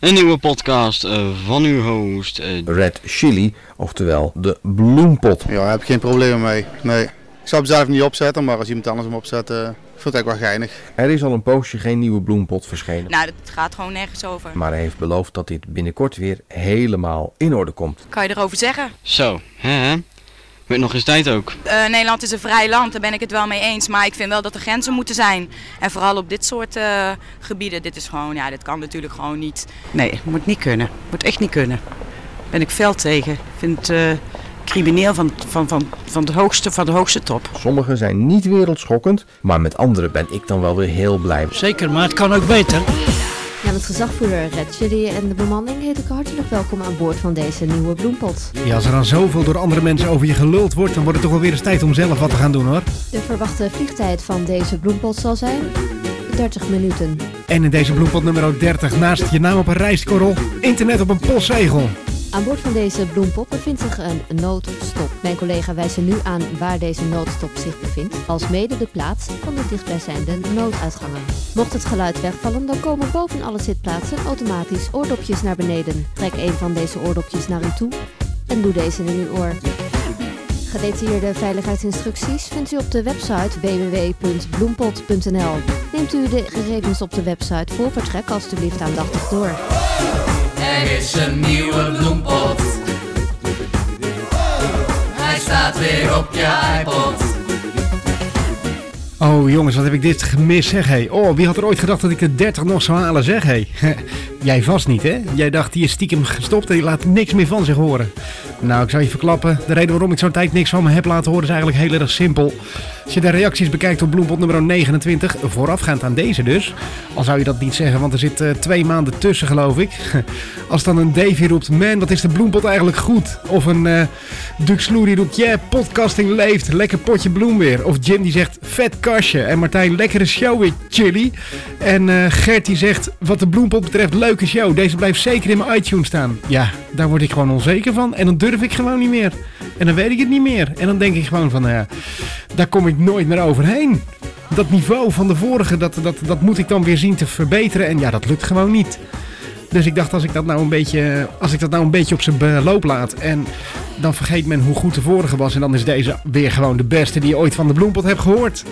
Een nieuwe podcast uh, van uw host uh, Red Chili, oftewel de bloempot. Ja, daar heb ik geen problemen mee. Nee. Ik zou hem zelf niet opzetten, maar als iemand anders hem opzet, uh, vind ik wel geinig. Er is al een poosje geen nieuwe bloempot verschenen. Nou, dat gaat gewoon nergens over. Maar hij heeft beloofd dat dit binnenkort weer helemaal in orde komt. Kan je erover zeggen? Zo, hè Met nog eens tijd ook. Uh, Nederland is een vrij land, daar ben ik het wel mee eens. Maar ik vind wel dat er grenzen moeten zijn. En vooral op dit soort uh, gebieden. Dit is gewoon, ja, dit kan natuurlijk gewoon niet. Nee, moet niet kunnen. Moet echt niet kunnen. Ben ik fel tegen. Ik vind het uh, crimineel van, van, van, van, de hoogste, van de hoogste top. Sommigen zijn niet wereldschokkend, maar met anderen ben ik dan wel weer heel blij. Zeker, maar het kan ook beter. Namens gezagvoerder Red Chili en de bemanning heet ik hartelijk welkom aan boord van deze nieuwe bloempot. Ja, als er dan zoveel door andere mensen over je geluld wordt, dan wordt het toch wel weer eens tijd om zelf wat te gaan doen hoor. De verwachte vliegtijd van deze bloempot zal zijn 30 minuten. En in deze bloempot nummer 30 naast je naam op een rijstkorrel, internet op een postzegel. Aan boord van deze bloempot bevindt zich een noodstop. Mijn collega wijst nu aan waar deze noodstop zich bevindt, als mede de plaats van de dichtbijzijnde nooduitgangen. Mocht het geluid wegvallen, dan komen boven alle zitplaatsen automatisch oordopjes naar beneden. Trek een van deze oordopjes naar u toe en doe deze in uw oor. Gedetailleerde veiligheidsinstructies vindt u op de website www.bloempot.nl. Neemt u de gegevens op de website voor vertrek alstublieft aandachtig door. Er is een nieuwe bloempot. Hij staat weer op je iPod. Oh jongens, wat heb ik dit gemist zeg hé. Oh, wie had er ooit gedacht dat ik de 30 nog zou halen zeg hé. Jij vast niet hè? Jij dacht die is stiekem gestopt en je laat niks meer van zich horen. Nou, ik zou je verklappen. De reden waarom ik zo'n tijd niks van me heb laten horen is eigenlijk heel erg simpel. Als je de reacties bekijkt op bloempot nummer 29, voorafgaand aan deze dus. Al zou je dat niet zeggen, want er zit uh, twee maanden tussen geloof ik. Als dan een Davy roept, man wat is de bloempot eigenlijk goed. Of een uh, Dux die roept, yeah podcasting leeft, lekker potje bloem weer. Of Jim die zegt, vet kastje. En Martijn, lekkere show weer, chili. En uh, Gert die zegt, wat de bloempot betreft, leuke. Deze blijft zeker in mijn iTunes staan. Ja, daar word ik gewoon onzeker van. En dan durf ik gewoon niet meer. En dan weet ik het niet meer. En dan denk ik gewoon van, ja, daar kom ik nooit meer overheen. Dat niveau van de vorige, dat, dat, dat moet ik dan weer zien te verbeteren. En ja, dat lukt gewoon niet. Dus ik dacht, als ik dat nou een beetje, als ik dat nou een beetje op zijn beloop laat. En dan vergeet men hoe goed de vorige was. En dan is deze weer gewoon de beste die je ooit van de bloempot hebt gehoord.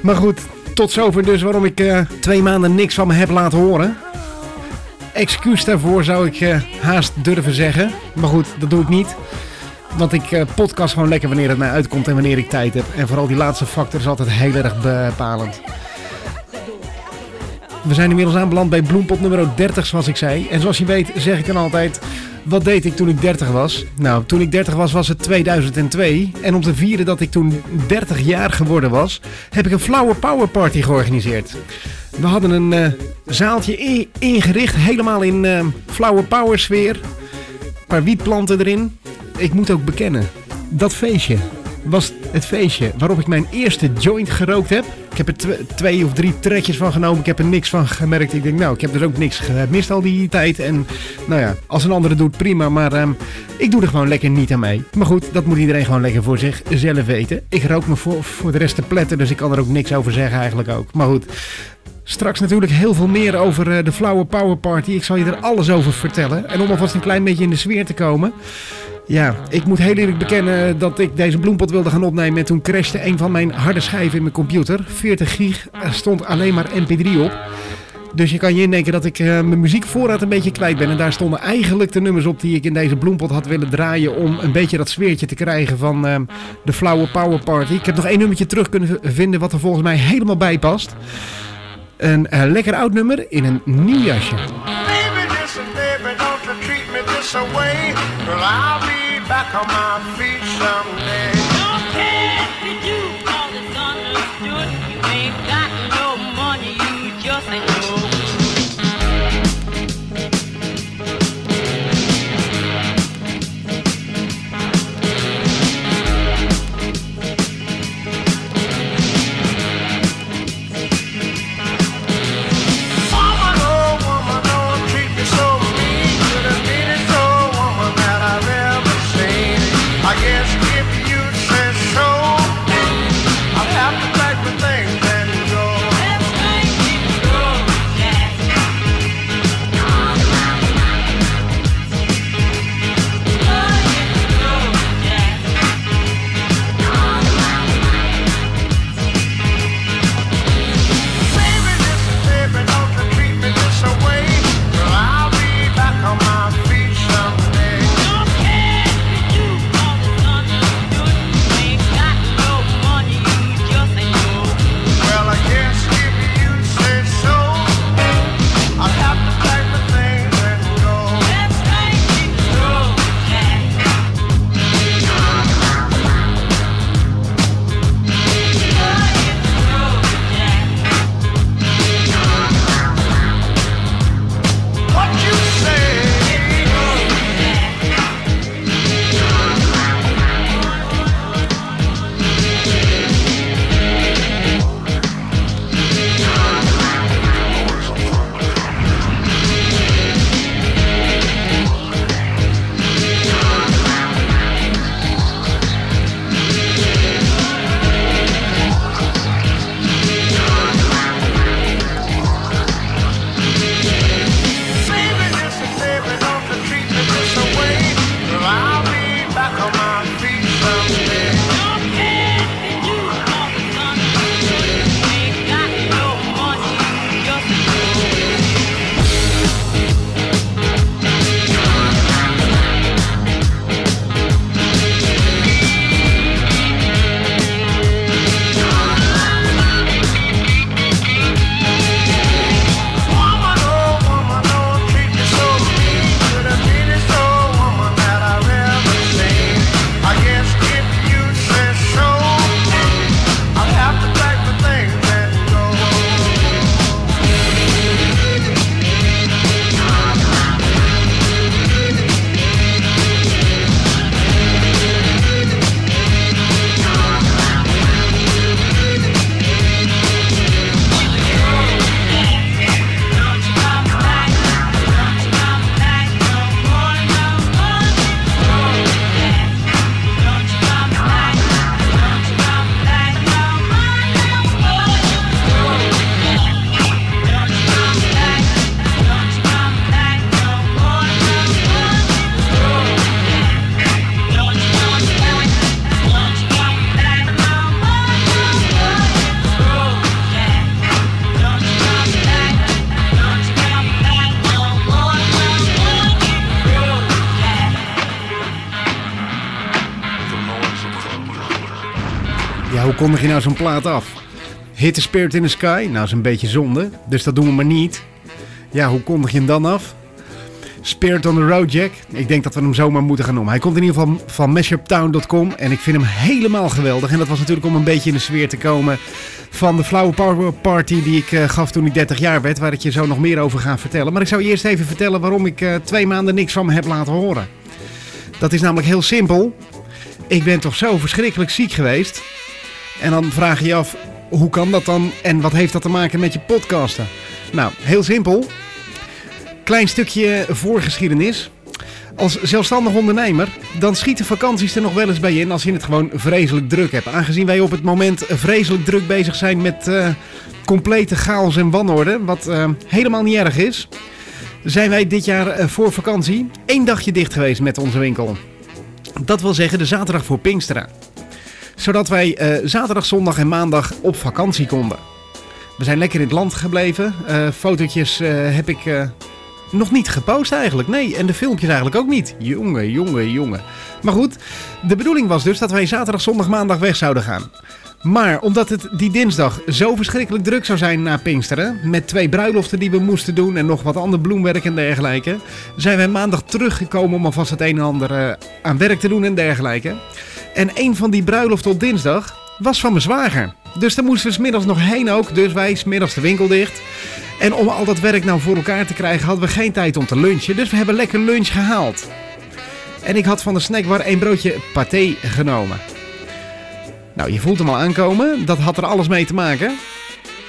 Maar goed, tot zover dus waarom ik uh, twee maanden niks van me heb laten horen. Excuus daarvoor zou ik uh, haast durven zeggen. Maar goed, dat doe ik niet. Want ik uh, podcast gewoon lekker wanneer het mij uitkomt en wanneer ik tijd heb. En vooral die laatste factor is altijd heel erg bepalend. We zijn inmiddels aanbeland bij bloempot nummer 30 zoals ik zei. En zoals je weet zeg ik dan altijd... Wat deed ik toen ik 30 was? Nou, toen ik 30 was was het 2002. En om te vieren dat ik toen 30 jaar geworden was... heb ik een Flower Power Party georganiseerd. We hadden een uh, zaaltje ingericht, helemaal in uh, Flower Power sfeer. Een paar wietplanten erin. Ik moet ook bekennen, dat feestje was het feestje waarop ik mijn eerste joint gerookt heb. Ik heb er twee of drie trekjes van genomen. Ik heb er niks van gemerkt. Ik denk, nou, ik heb dus ook niks gemist al die tijd. En nou ja, als een andere doet, prima. Maar um, ik doe er gewoon lekker niet aan mee. Maar goed, dat moet iedereen gewoon lekker voor zichzelf weten. Ik rook me voor, voor de rest te pletten, dus ik kan er ook niks over zeggen eigenlijk ook. Maar goed, Straks natuurlijk heel veel meer over de Flower Power Party. Ik zal je er alles over vertellen. En om alvast een klein beetje in de sfeer te komen. Ja, ik moet heel eerlijk bekennen dat ik deze bloempot wilde gaan opnemen. En toen crashte een van mijn harde schijven in mijn computer. 40 gig, stond alleen maar mp3 op. Dus je kan je indenken dat ik uh, mijn muziekvoorraad een beetje kwijt ben. En daar stonden eigenlijk de nummers op die ik in deze bloempot had willen draaien. Om een beetje dat sfeertje te krijgen van uh, de Flower Power Party. Ik heb nog één nummertje terug kunnen vinden wat er volgens mij helemaal bij past. Een uh, lekker oud nummer in een nieuw jasje. is hoe kondig je nou zo'n plaat af? Hit the Spirit in the Sky? Nou, is een beetje zonde. Dus dat doen we maar niet. Ja, hoe kondig je hem dan af? Spirit on the Road Jack. Ik denk dat we hem zomaar moeten gaan noemen. Hij komt in ieder geval van mashuptown.com en ik vind hem helemaal geweldig. En dat was natuurlijk om een beetje in de sfeer te komen van de Flower Power Party die ik eh, gaf toen ik 30 jaar werd. Waar ik je zo nog meer over ga vertellen. Maar ik zou eerst even vertellen waarom ik eh, twee maanden niks van me heb laten horen. Dat is namelijk heel simpel. Ik ben toch zo verschrikkelijk ziek geweest. En dan vraag je je af, hoe kan dat dan? En wat heeft dat te maken met je podcasten? Nou, heel simpel. Klein stukje voorgeschiedenis. Als zelfstandig ondernemer, dan schieten vakanties er nog wel eens bij in als je het gewoon vreselijk druk hebt. Aangezien wij op het moment vreselijk druk bezig zijn met eh, complete chaos en wanorde, wat eh, helemaal niet erg is, zijn wij dit jaar eh, voor vakantie één dagje dicht geweest met onze winkel. Dat wil zeggen de zaterdag voor Pinkstera. Zodat wij eh, zaterdag, zondag en maandag op vakantie konden. We zijn lekker in het land gebleven. Eh fotootjes eh, heb ik nog niet gepost eigenlijk. Nee, en de filmpjes eigenlijk ook niet. Jongen, jongen, jongen. Maar goed, de bedoeling was dus dat wij zaterdag, zondag, maandag weg zouden gaan. Maar omdat het die dinsdag zo verschrikkelijk druk zou zijn na Pinksteren, met twee bruiloften die we moesten doen en nog wat ander bloemwerk en dergelijke, zijn wij maandag teruggekomen om alvast het een en ander aan werk te doen en dergelijke. En een van die bruiloften op dinsdag was van mijn zwager. Dus daar moesten we smiddags nog heen ook, dus wij smiddags de winkel dicht. En om al dat werk nou voor elkaar te krijgen hadden we geen tijd om te lunchen, dus we hebben lekker lunch gehaald. En ik had van de snackbar een broodje paté genomen. Nou, je voelt hem al aankomen. Dat had er alles mee te maken.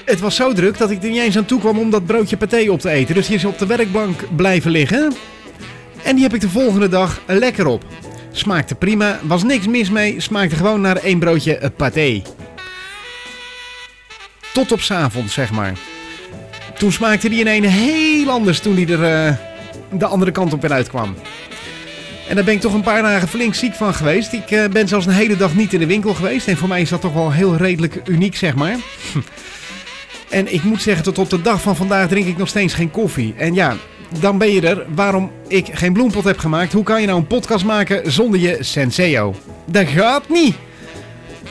Het was zo druk dat ik er niet eens aan toe kwam om dat broodje paté op te eten. Dus die is op de werkbank blijven liggen. En die heb ik de volgende dag lekker op. Smaakte prima, was niks mis mee. Smaakte gewoon naar één broodje paté. Tot op 's avonds, zeg maar. Toen smaakte die in een heel anders toen die er eh, de andere kant op weer uitkwam. En daar ben ik toch een paar dagen flink ziek van geweest. Ik eh, ben zelfs een hele dag niet in de winkel geweest. En voor mij is dat toch wel heel redelijk uniek, zeg maar. en ik moet zeggen, tot op de dag van vandaag drink ik nog steeds geen koffie. En ja, dan ben je er. Waarom ik geen bloempot heb gemaakt. Hoe kan je nou een podcast maken zonder je Senseo? Dat gaat niet.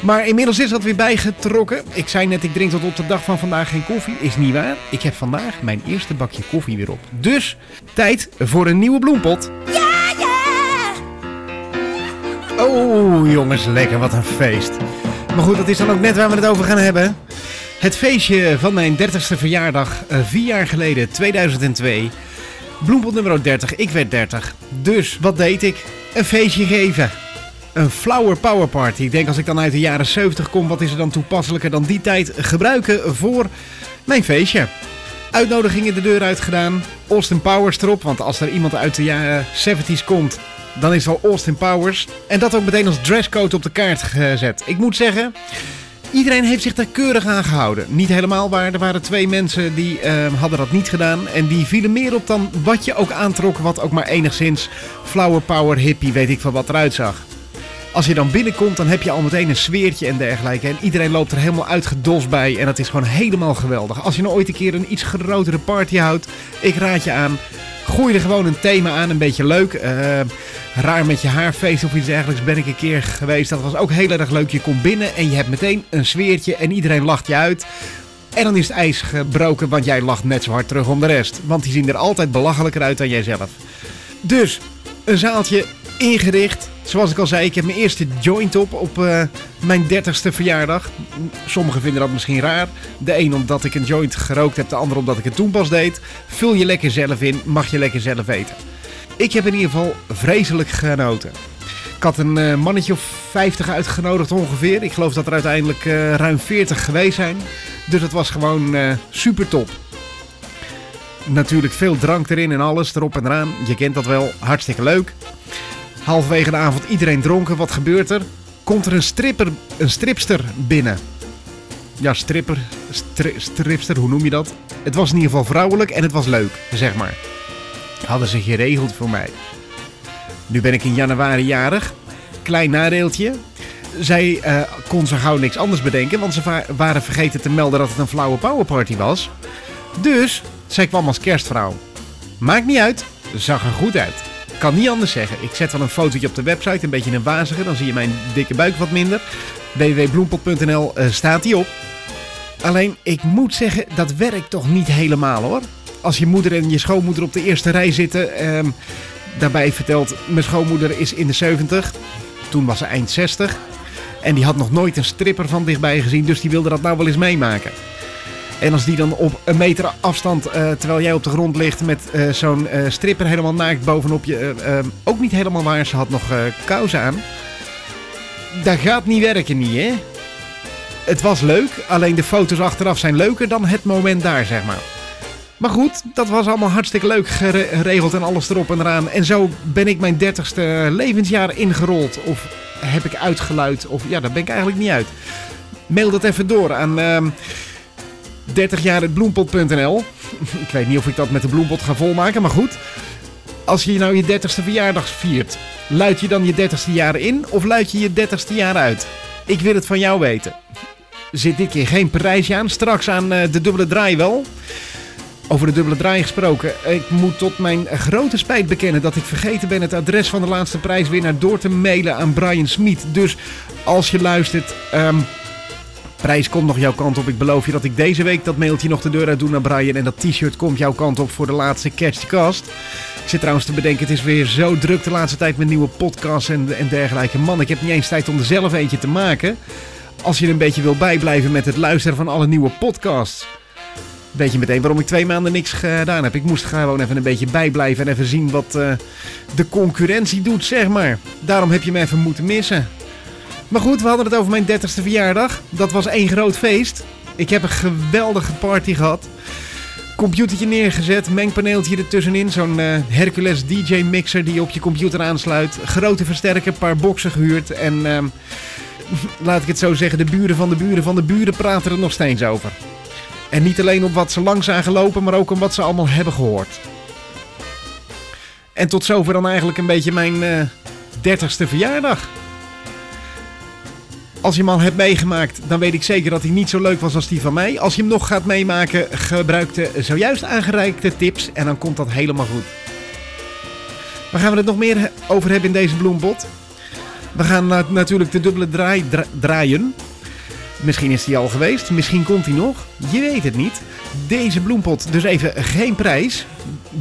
Maar inmiddels is dat weer bijgetrokken. Ik zei net, ik drink tot op de dag van vandaag geen koffie. Is niet waar. Ik heb vandaag mijn eerste bakje koffie weer op. Dus, tijd voor een nieuwe bloempot. Oh, jongens, lekker. Wat een feest. Maar goed, dat is dan ook net waar we het over gaan hebben. Het feestje van mijn 30ste verjaardag, eh, vier jaar geleden, 2002. Bloempot nummer 30, ik werd 30. Dus, wat deed ik? Een feestje geven. Een flower power party. Ik denk als ik dan uit de jaren 70 kom, wat is er dan toepasselijker dan die tijd gebruiken voor mijn feestje. Uitnodigingen de deur uit gedaan. Austin Powers erop, want als er iemand uit de jaren 70s komt, dan is het al Austin Powers. En dat ook meteen als dresscode op de kaart gezet. Ik moet zeggen, iedereen heeft zich daar keurig aan gehouden. Niet helemaal waar. Er waren twee mensen die eh, hadden dat niet gedaan. En die vielen meer op dan wat je ook aantrok. Wat ook maar enigszins flower power hippie weet ik van wat eruit zag. Als je dan binnenkomt, dan heb je al meteen een sfeertje en dergelijke. En iedereen loopt er helemaal uitgedost bij. En dat is gewoon helemaal geweldig. Als je nou ooit een keer een iets grotere party houdt, ik raad je aan. Gooi er gewoon een thema aan, een beetje leuk. Eh, raar met je haarfeest of iets dergelijks ben ik een keer geweest. Dat was ook heel erg leuk. Je komt binnen en je hebt meteen een sfeertje en iedereen lacht je uit. En dan is het ijs gebroken, want jij lacht net zo hard terug om de rest. Want die zien er altijd belachelijker uit dan jijzelf. Dus, een zaaltje ingericht. Zoals ik al zei, ik heb mijn eerste joint op op eh, mijn 30ste verjaardag. Sommigen vinden dat misschien raar. De een omdat ik een joint gerookt heb, de ander omdat ik het toen pas deed. Vul je lekker zelf in, mag je lekker zelf eten. Ik heb in ieder geval vreselijk genoten. Ik had een eh, mannetje of 50 uitgenodigd ongeveer. Ik geloof dat er uiteindelijk eh, ruim 40 geweest zijn. Dus het was gewoon super top. Natuurlijk veel drank erin en alles, erop en eraan. Je kent dat wel, hartstikke leuk. Halverwege de avond iedereen dronken. Wat gebeurt er? Komt er een stripper, een stripster binnen. Ja, stripper, stri- stripster, hoe noem je dat? Het was in ieder geval vrouwelijk en het was leuk, zeg maar. Hadden ze geregeld voor mij. Nu ben ik in januari jarig. Klein nadeeltje. Zij eh, kon zo gauw niks anders bedenken, want ze waren vergeten te melden dat het een flauwe power party was. Dus zij kwam als kerstvrouw. Maakt niet uit, zag er goed uit. Kan niet anders zeggen. Ik zet wel een fotootje op de website, een beetje een wazige, dan zie je mijn dikke buik wat minder. www.bloempot.nl eh, staat die op. Alleen, ik moet zeggen, dat werkt toch niet helemaal hoor. Als je moeder en je schoonmoeder op de eerste rij zitten. ehm, daarbij vertelt, mijn schoonmoeder is in de 70. Toen was ze eind 60. En die had nog nooit een stripper van dichtbij gezien. Dus die wilde dat nou wel eens meemaken. En als die dan op een meter afstand, eh, terwijl jij op de grond ligt met eh, zo'n eh, stripper helemaal naakt bovenop je, ook niet helemaal waar, ze had nog kousen aan. Dat gaat niet werken niet, hè? Het was leuk, alleen de foto's achteraf zijn leuker dan het moment daar, zeg maar. Maar goed, dat was allemaal hartstikke leuk gere- geregeld en alles erop en eraan. En zo ben ik mijn 30ste levensjaar ingerold. Of heb ik uitgeluid, of ja, daar ben ik eigenlijk niet uit. Mail dat even door aan ehm 30jaar.bloempot.nl. ik weet niet of ik dat met de bloempot ga volmaken, maar goed. Als je nou je 30ste verjaardag viert, luid je dan je 30ste jaar in of luid je je 30ste jaar uit? Ik wil het van jou weten. Zit dit keer geen prijsje aan, straks aan eh, de dubbele draai wel. Over de dubbele draai gesproken. Ik moet tot mijn grote spijt bekennen dat ik vergeten ben het adres van de laatste prijswinnaar door te mailen aan Brian Smit. Dus als je luistert, ehm, prijs komt nog jouw kant op. Ik beloof je dat ik deze week dat mailtje nog de deur uit doe naar Brian. En dat t-shirt komt jouw kant op voor de laatste Catch the Cast. Ik zit trouwens te bedenken, het is weer zo druk de laatste tijd met nieuwe podcasts en, en dergelijke. Man, ik heb niet eens tijd om er zelf eentje te maken. Als je een beetje wil bijblijven met het luisteren van alle nieuwe podcasts. Weet je meteen waarom ik twee maanden niks gedaan heb. Ik moest gewoon even een beetje bijblijven en even zien wat eh, de concurrentie doet, zeg maar. Daarom heb je me even moeten missen. Maar goed, we hadden het over mijn 30ste verjaardag. Dat was één groot feest. Ik heb een geweldige party gehad. Computertje neergezet, mengpaneeltje ertussenin. Zo'n eh, Hercules DJ mixer die je op je computer aansluit. Grote versterker, paar boxen gehuurd. En ehm, laat ik het zo zeggen, de buren van de buren van de buren praten er nog steeds over. En niet alleen op wat ze langs zijn gelopen, maar ook om wat ze allemaal hebben gehoord. En tot zover dan eigenlijk een beetje mijn eh 30ste verjaardag. Als je hem al hebt meegemaakt, dan weet ik zeker dat hij niet zo leuk was als die van mij. Als je hem nog gaat meemaken, gebruik de zojuist aangereikte tips en dan komt dat helemaal goed. Waar gaan we het nog meer over hebben in deze bloembot? We gaan na- natuurlijk de dubbele draai dra- draaien. Misschien is die al geweest, misschien komt hij nog. Je weet het niet. Deze bloempot, dus even geen prijs.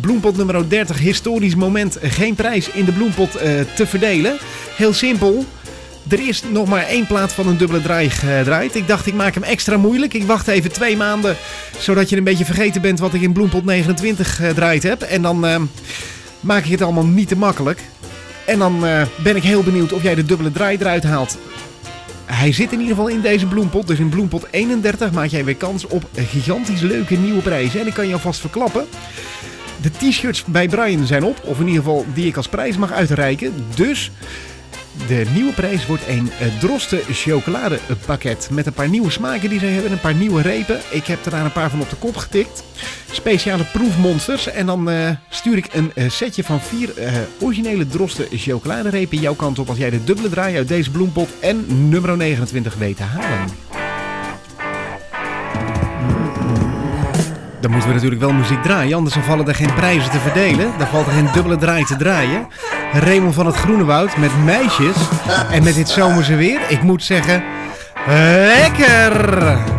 Bloempot nummer 30, historisch moment, geen prijs in de bloempot eh, te verdelen. Heel simpel. Er is nog maar één plaat van een dubbele draai gedraaid. Ik dacht, ik maak hem extra moeilijk. Ik wacht even twee maanden, zodat je een beetje vergeten bent wat ik in Bloempot 29 gedraaid heb. En dan eh, maak ik het allemaal niet te makkelijk. En dan eh, ben ik heel benieuwd of jij de dubbele draai eruit haalt. Hij zit in ieder geval in deze bloempot. Dus in bloempot 31 maak jij weer kans op gigantisch leuke nieuwe prijzen. En ik kan je alvast verklappen. De t-shirts bij Brian zijn op. Of in ieder geval die ik als prijs mag uitreiken. Dus de nieuwe prijs wordt een eh, Drosten chocoladepakket. Met een paar nieuwe smaken die ze hebben. Een paar nieuwe repen. Ik heb er daar een paar van op de kop getikt. Speciale proefmonsters. En dan eh, stuur ik een eh, setje van vier eh, originele Drosten chocoladerepen jouw kant op. Als jij de dubbele draai uit deze bloempot en nummer 29 weet te halen. Dan moeten we natuurlijk wel muziek draaien, anders vallen er geen prijzen te verdelen. Dan valt er geen dubbele draai te draaien. Raymond van het Groene Woud met meisjes. En met dit zomerse weer, ik moet zeggen, lekker!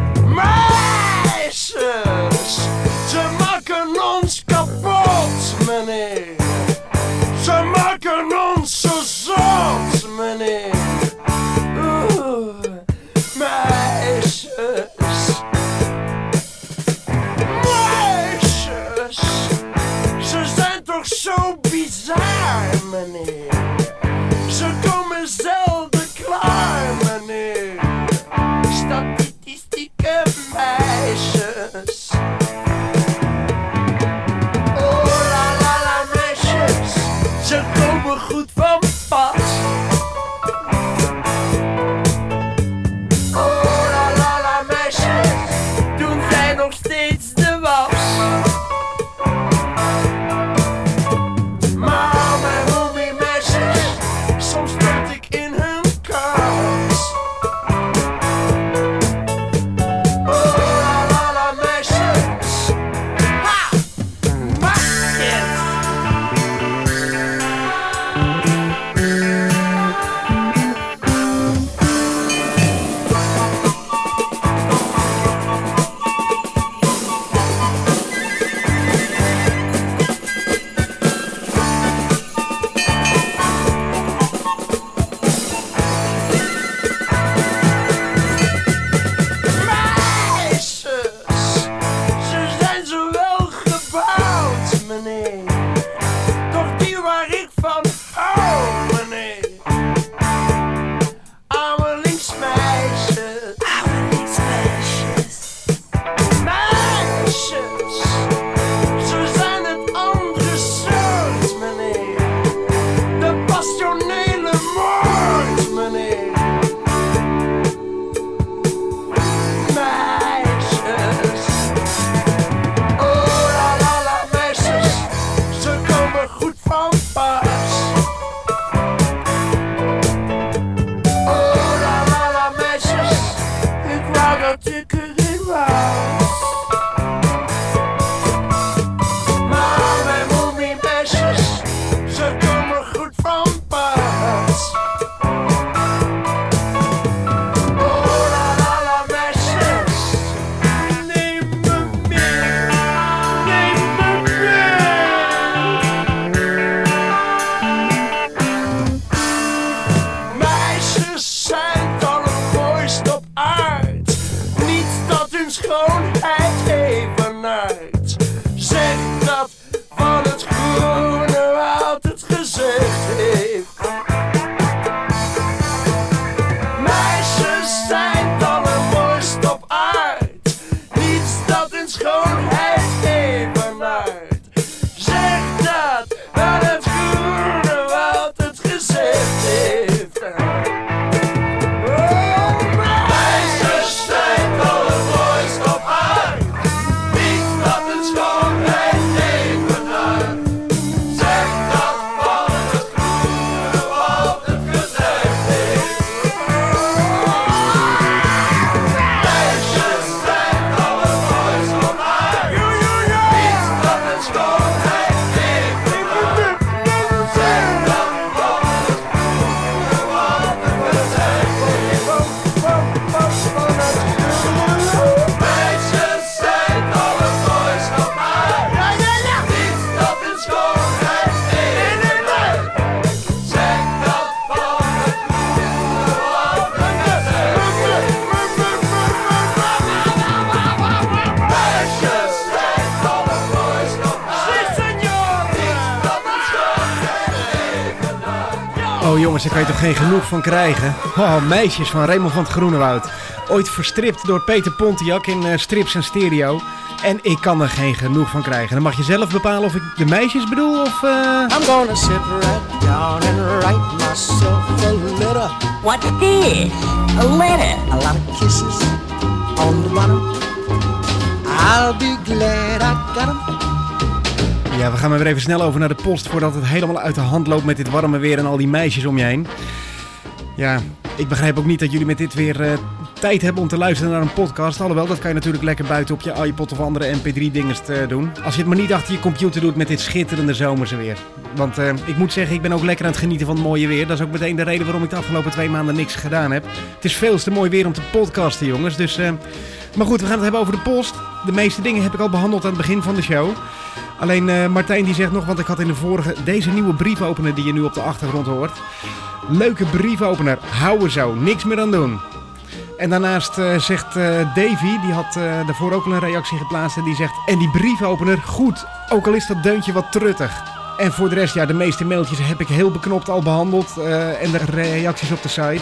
Dat daar kan je toch geen genoeg van krijgen? Oh, meisjes van Raymond van het Groenewoud. Ooit verstript door Peter Pontiac in eh, strips en stereo. En ik kan er geen genoeg van krijgen. Dan mag je zelf bepalen of ik de meisjes bedoel of... eh, I'm gonna sit right down and write myself a letter. What's this? A letter? A lot of kisses on the bottom. I'll be glad I got 'em. Ja, we gaan maar weer even snel over naar de post voordat het helemaal uit de hand loopt met dit warme weer en al die meisjes om je heen. Ja, ik begrijp ook niet dat jullie met dit weer eh, tijd hebben om te luisteren naar een podcast. Alhoewel, dat kan je natuurlijk lekker buiten op je iPod of andere mp3-dingers doen. Als je het maar niet achter je computer doet met dit schitterende zomerse weer. Want eh, ik moet zeggen, ik ben ook lekker aan het genieten van het mooie weer. Dat is ook meteen de reden waarom ik de afgelopen twee maanden niks gedaan heb. Het is veel te mooi weer om te podcasten, jongens. Dus, eh, maar goed, we gaan het hebben over de post. De meeste dingen heb ik al behandeld aan het begin van de show. Alleen eh, Martijn die zegt nog, want ik had in de vorige deze nieuwe briefopener die je nu op de achtergrond hoort. Leuke briefopener, hou er zo, niks meer aan doen. En daarnaast eh, zegt eh, Davy, die had eh, daarvoor ook een reactie geplaatst en die zegt... En die briefopener, goed, ook al is dat deuntje wat truttig. En voor de rest, ja, de meeste mailtjes heb ik heel beknopt al behandeld eh, en de reacties op de site.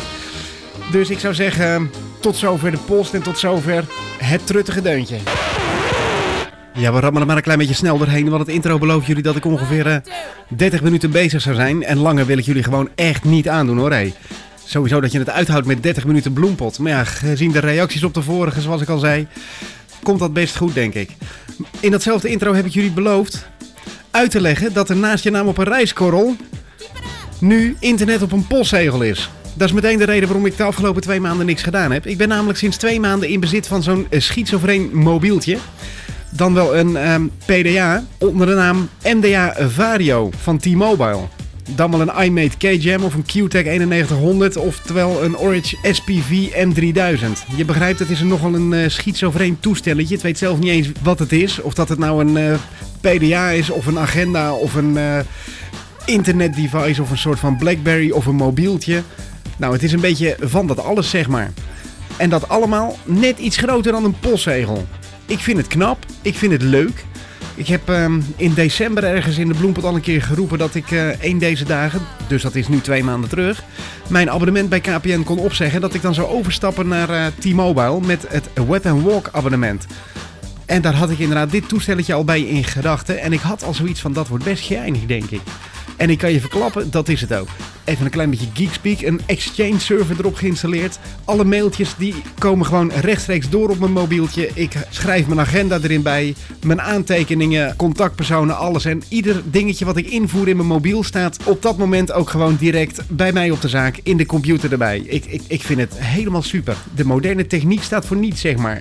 Dus ik zou zeggen, tot zover de post en tot zover het truttige deuntje. Ja, we rammelen maar een klein beetje snel doorheen, want het intro belooft jullie dat ik ongeveer eh, 30 minuten bezig zou zijn. En langer wil ik jullie gewoon echt niet aandoen hoor. Hey. Sowieso dat je het uithoudt met 30 minuten bloempot. Maar ja, gezien de reacties op de vorige, zoals ik al zei, komt dat best goed denk ik. In datzelfde intro heb ik jullie beloofd uit te leggen dat er naast je naam op een reiskorrel nu internet op een postzegel is. Dat is meteen de reden waarom ik de afgelopen twee maanden niks gedaan heb. Ik ben namelijk sinds twee maanden in bezit van zo'n eh, schizofreen mobieltje. Dan wel een ehm, PDA onder de naam MDA Vario van T-Mobile. Dan wel een iMate K-Jam of een QTEC 9100, oftewel een Orange SPV M3000. Je begrijpt, het is een nogal een eh, schizofreen toestelletje. Het weet zelf niet eens wat het is. Of dat het nou een eh, PDA is, of een agenda, of een eh, internetdevice, of een soort van Blackberry, of een mobieltje. Nou, het is een beetje van dat alles, zeg maar. En dat allemaal net iets groter dan een postzegel. Ik vind het knap, ik vind het leuk. Ik heb ehm, in december ergens in de Bloempot al een keer geroepen dat ik eh één deze dagen, dus dat is nu twee maanden terug, mijn abonnement bij KPN kon opzeggen. Dat ik dan zou overstappen naar eh, T-Mobile met het Web Walk abonnement. En daar had ik inderdaad dit toestelletje al bij in gedachten. En ik had al zoiets van, dat wordt best geinig, denk ik. En ik kan je verklappen, dat is het ook. Even een klein beetje geekspeak. Een Exchange server erop geïnstalleerd. Alle mailtjes die komen gewoon rechtstreeks door op mijn mobieltje. Ik schrijf mijn agenda erin bij. Mijn aantekeningen, contactpersonen, alles. En ieder dingetje wat ik invoer in mijn mobiel staat op dat moment ook gewoon direct bij mij op de zaak. In de computer erbij. Ik, ik, ik vind het helemaal super. De moderne techniek staat voor niets, zeg maar.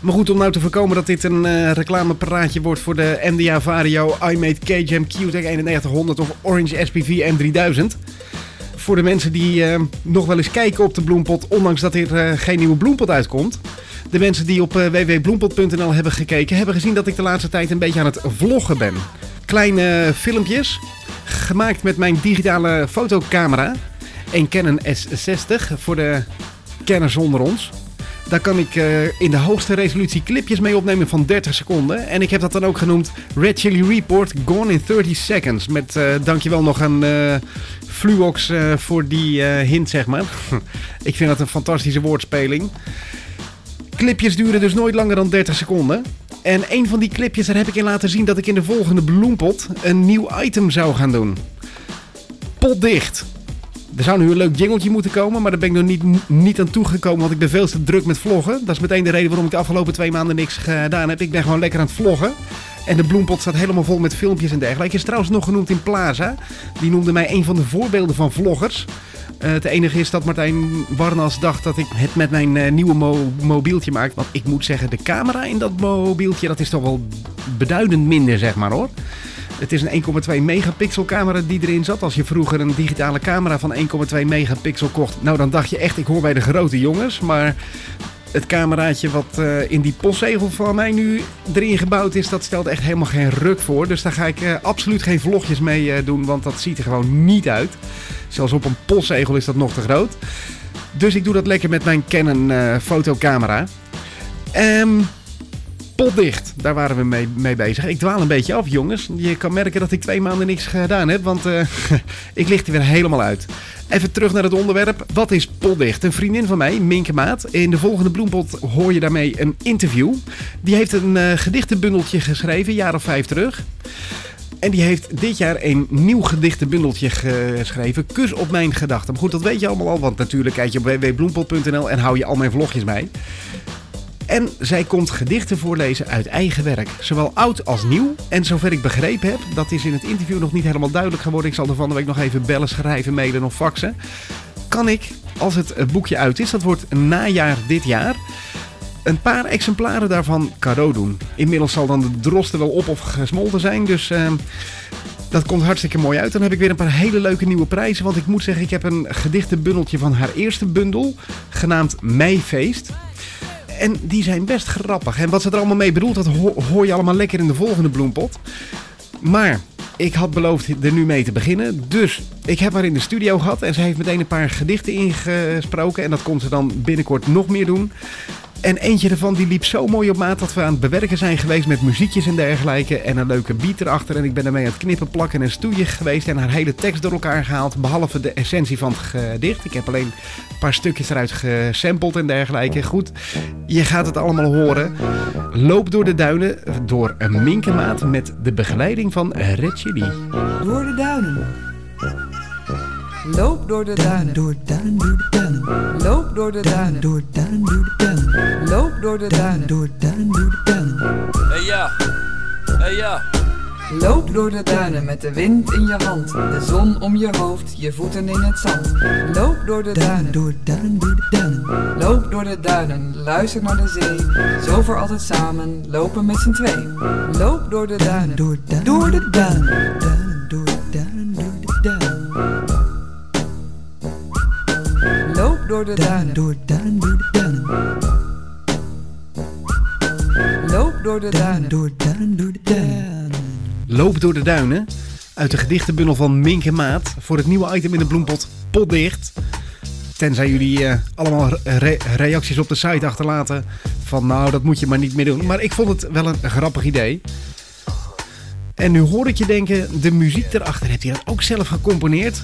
Maar goed, om nou te voorkomen dat dit een eh reclamepraatje wordt voor de MDA Vario iMate K-Jam QTEC 9100 of Orange SPV M3000. Voor de mensen die eh, nog wel eens kijken op de bloempot, ondanks dat er eh, geen nieuwe bloempot uitkomt. De mensen die op www.bloempot.nl hebben gekeken, hebben gezien dat ik de laatste tijd een beetje aan het vloggen ben. Kleine filmpjes, gemaakt met mijn digitale fotocamera. Een Canon S60 voor de kenners onder ons. Daar kan ik eh, in de hoogste resolutie clipjes mee opnemen van 30 seconden. En ik heb dat dan ook genoemd Red Chili Report Gone in 30 Seconds. Met eh, dankjewel nog aan eh Fluox voor die hint, zeg maar. ik vind dat een fantastische woordspeling. Clipjes duren dus nooit langer dan 30 seconden. En een van die clipjes, daar heb ik in laten zien dat ik in de volgende bloempot een nieuw item zou gaan doen. Potdicht. Er zou nu een leuk jingeltje moeten komen, maar daar ben ik nog niet, niet aan toegekomen, want ik ben veel te druk met vloggen. Dat is meteen de reden waarom ik de afgelopen twee maanden niks gedaan heb. Ik ben gewoon lekker aan het vloggen. En de bloempot staat helemaal vol met filmpjes en dergelijke. Is trouwens nog genoemd in Plaza. Die noemde mij een van de voorbeelden van vloggers. Eh, het enige is dat Martijn Warnas dacht dat ik het met mijn eh, nieuwe mo- mobieltje maak. Want ik moet zeggen, de camera in dat mobieltje, dat is toch wel beduidend minder, zeg maar hoor. Het is een 1,2 megapixel camera die erin zat. Als je vroeger een digitale camera van 1,2 megapixel kocht, nou dan dacht je echt, ik hoor bij de grote jongens. Maar het cameraatje wat eh, in die postzegel van mij nu erin gebouwd is, dat stelt echt helemaal geen ruk voor. Dus daar ga ik eh, absoluut geen vlogjes mee eh, doen, want dat ziet er gewoon niet uit. Zelfs op een postzegel is dat nog te groot. Dus ik doe dat lekker met mijn Canon fotocamera. Ehm potdicht, daar waren we mee, mee bezig. Ik dwaal een beetje af, jongens. Je kan merken dat ik twee maanden niks gedaan heb, want eh, ik licht er weer helemaal uit. Even terug naar het onderwerp. Wat is potdicht? Een vriendin van mij, Minke Maat. In de volgende bloempot hoor je daarmee een interview. Die heeft een eh, gedichtenbundeltje geschreven, jaar of vijf terug. En die heeft dit jaar een nieuw gedichtenbundeltje geschreven. Kus op mijn gedachten. Maar goed, dat weet je allemaal al. Want natuurlijk kijk je op www.bloempot.nl en hou je al mijn vlogjes bij. En zij komt gedichten voorlezen uit eigen werk. Zowel oud als nieuw. En zover ik begrepen heb, dat is in het interview nog niet helemaal duidelijk geworden. Ik zal er van de week nog even bellen, schrijven, mailen of faxen. Kan ik, als het eh, boekje uit is, dat wordt najaar dit jaar, een paar exemplaren daarvan cadeau doen. Inmiddels zal dan de drosten wel op of gesmolten zijn, dus eh, dat komt hartstikke mooi uit. Dan heb ik weer een paar hele leuke nieuwe prijzen, want ik moet zeggen, ik heb een gedichtenbundeltje van haar eerste bundel, genaamd Meifeest. En die zijn best grappig. En wat ze er allemaal mee bedoelt, dat ho- hoor je allemaal lekker in de volgende bloempot. Maar ik had beloofd er nu mee te beginnen. Dus ik heb haar in de studio gehad. En ze heeft meteen een paar gedichten ingesproken. En dat kon ze dan binnenkort nog meer doen. En eentje ervan die liep zo mooi op maat dat we aan het bewerken zijn geweest met muziekjes en dergelijke. En een leuke beat erachter. En ik ben ermee aan het knippen, plakken en stoeien geweest. En haar hele tekst door elkaar gehaald. Behalve de essentie van het gedicht. Ik heb alleen een paar stukjes eruit gesampled en dergelijke. Goed, je gaat het allemaal horen. Loop door de duinen door een minkemaat met de begeleiding van Red. Door de duinen. Loop door de duinen. Door duinen, door de duinen. Loop door de duinen. Door duinen, door de duinen. Loop door de duinen. Door duinen, door de duinen. Hey ja, hey ja. Loop door de duinen met de wind in je hand. De zon om je hoofd, je voeten in het zand. Loop door de duinen. Door duinen, door de duinen. Loop door de duinen, luister naar de zee. Zo voor altijd samen, lopen met z'n twee. Loop door de duinen. Door duinen, door de duinen. Door de duinen. Door de duinen. Loop door de duinen. Door door de duinen. Loop door de duinen. Uit de gedichtenbundel van Minke Maat. Voor het nieuwe item in de bloempot Potdicht. Tenzij jullie eh, allemaal re- reacties op de site achterlaten. Van nou, dat moet je maar niet meer doen. Maar ik vond het wel een grappig idee. En nu hoor ik je denken, de muziek erachter, heb je dat ook zelf gecomponeerd?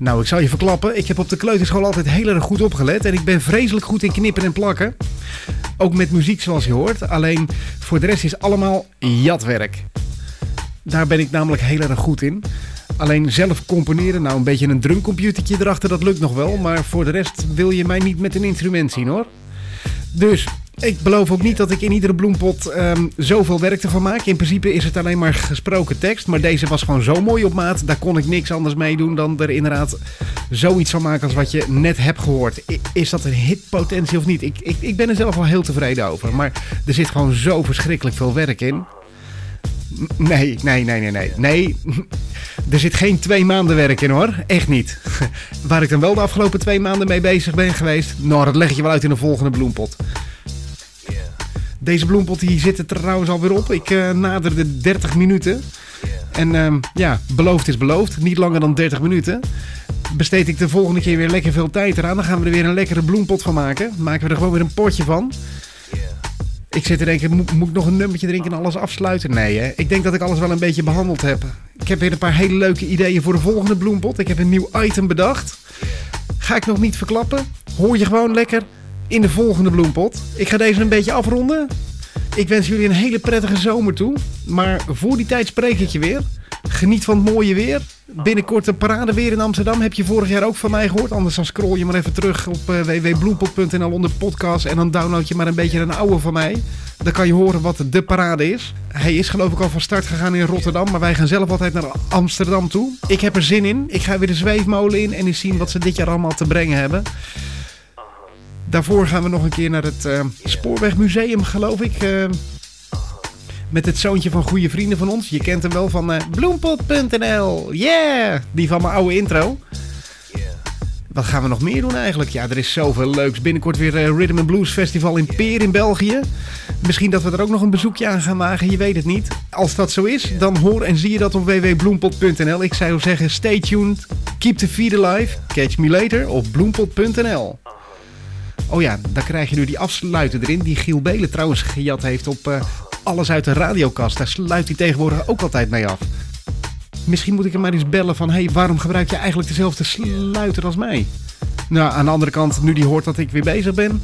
Nou, ik zal je verklappen. Ik heb op de kleuterschool altijd heel erg goed opgelet. En ik ben vreselijk goed in knippen en plakken. Ook met muziek zoals je hoort. Alleen voor de rest is allemaal jatwerk. Daar ben ik namelijk heel erg goed in. Alleen zelf componeren, nou een beetje een drumcomputertje erachter, dat lukt nog wel. Maar voor de rest wil je mij niet met een instrument zien hoor. Dus ik beloof ook niet dat ik in iedere bloempot ehm, zoveel werk ervan maak. In principe is het alleen maar gesproken tekst. Maar deze was gewoon zo mooi op maat. Daar kon ik niks anders mee doen dan er inderdaad zoiets van maken als wat je net hebt gehoord. Is dat een hitpotentie of niet? Ik, ik, ik ben er zelf wel heel tevreden over. Maar er zit gewoon zo verschrikkelijk veel werk in. Nee, nee, nee, nee, nee. Nee, er zit geen twee maanden werk in hoor. Echt niet. Waar ik dan wel de afgelopen twee maanden mee bezig ben geweest. Nou, dat leg je wel uit in een volgende bloempot. Deze bloempot die zit er trouwens alweer op. Ik eh, nader de 30 minuten. En ehm, ja, beloofd is beloofd. Niet langer dan 30 minuten. Besteed ik de volgende keer weer lekker veel tijd eraan. Dan gaan we er weer een lekkere bloempot van maken. Maken we er gewoon weer een potje van. Ik zit te denken, moet, moet ik nog een nummertje drinken en alles afsluiten? Nee, hè? ik denk dat ik alles wel een beetje behandeld heb. Ik heb weer een paar hele leuke ideeën voor de volgende bloempot. Ik heb een nieuw item bedacht. Ga ik nog niet verklappen. Hoor je gewoon lekker in de volgende bloempot. Ik ga deze een beetje afronden. Ik wens jullie een hele prettige zomer toe. Maar voor die tijd spreek ik je weer. Geniet van het mooie weer. Binnenkort een parade weer in Amsterdam. Heb je vorig jaar ook van mij gehoord? Anders dan scroll je maar even terug op uh, www.bloempot.nl onder podcast. En dan download je maar een beetje een oude van mij. Dan kan je horen wat de parade is. Hij is geloof ik al van start gegaan in Rotterdam. Maar wij gaan zelf altijd naar Amsterdam toe. Ik heb er zin in. Ik ga weer de zweefmolen in. En eens zien wat ze dit jaar allemaal te brengen hebben. Daarvoor gaan we nog een keer naar het uh, Spoorwegmuseum, geloof ik. Uh, met het zoontje van goede vrienden van ons. Je kent hem wel van uh, bloempot.nl. Yeah! Die van mijn oude intro. Wat gaan we nog meer doen eigenlijk? Ja, er is zoveel leuks. Binnenkort weer Rhythm and Blues Festival in Peer in België. Misschien dat we er ook nog een bezoekje aan gaan wagen. Je weet het niet. Als dat zo is, dan hoor en zie je dat op www.bloempot.nl. Ik zou zeggen, stay tuned. Keep the feed alive. Catch me later op bloempot.nl. Oh ja, dan krijg je nu die afsluiter erin. Die Giel Belen trouwens gejat heeft op uh, alles uit de radiokast. Daar sluit hij tegenwoordig ook altijd mee af. Misschien moet ik hem maar eens bellen van... Hé, hey, waarom gebruik je eigenlijk dezelfde sluiter als mij? Nou, aan de andere kant, nu die hoort dat ik weer bezig ben...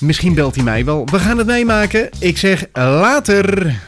Misschien belt hij mij wel. We gaan het meemaken. Ik zeg later.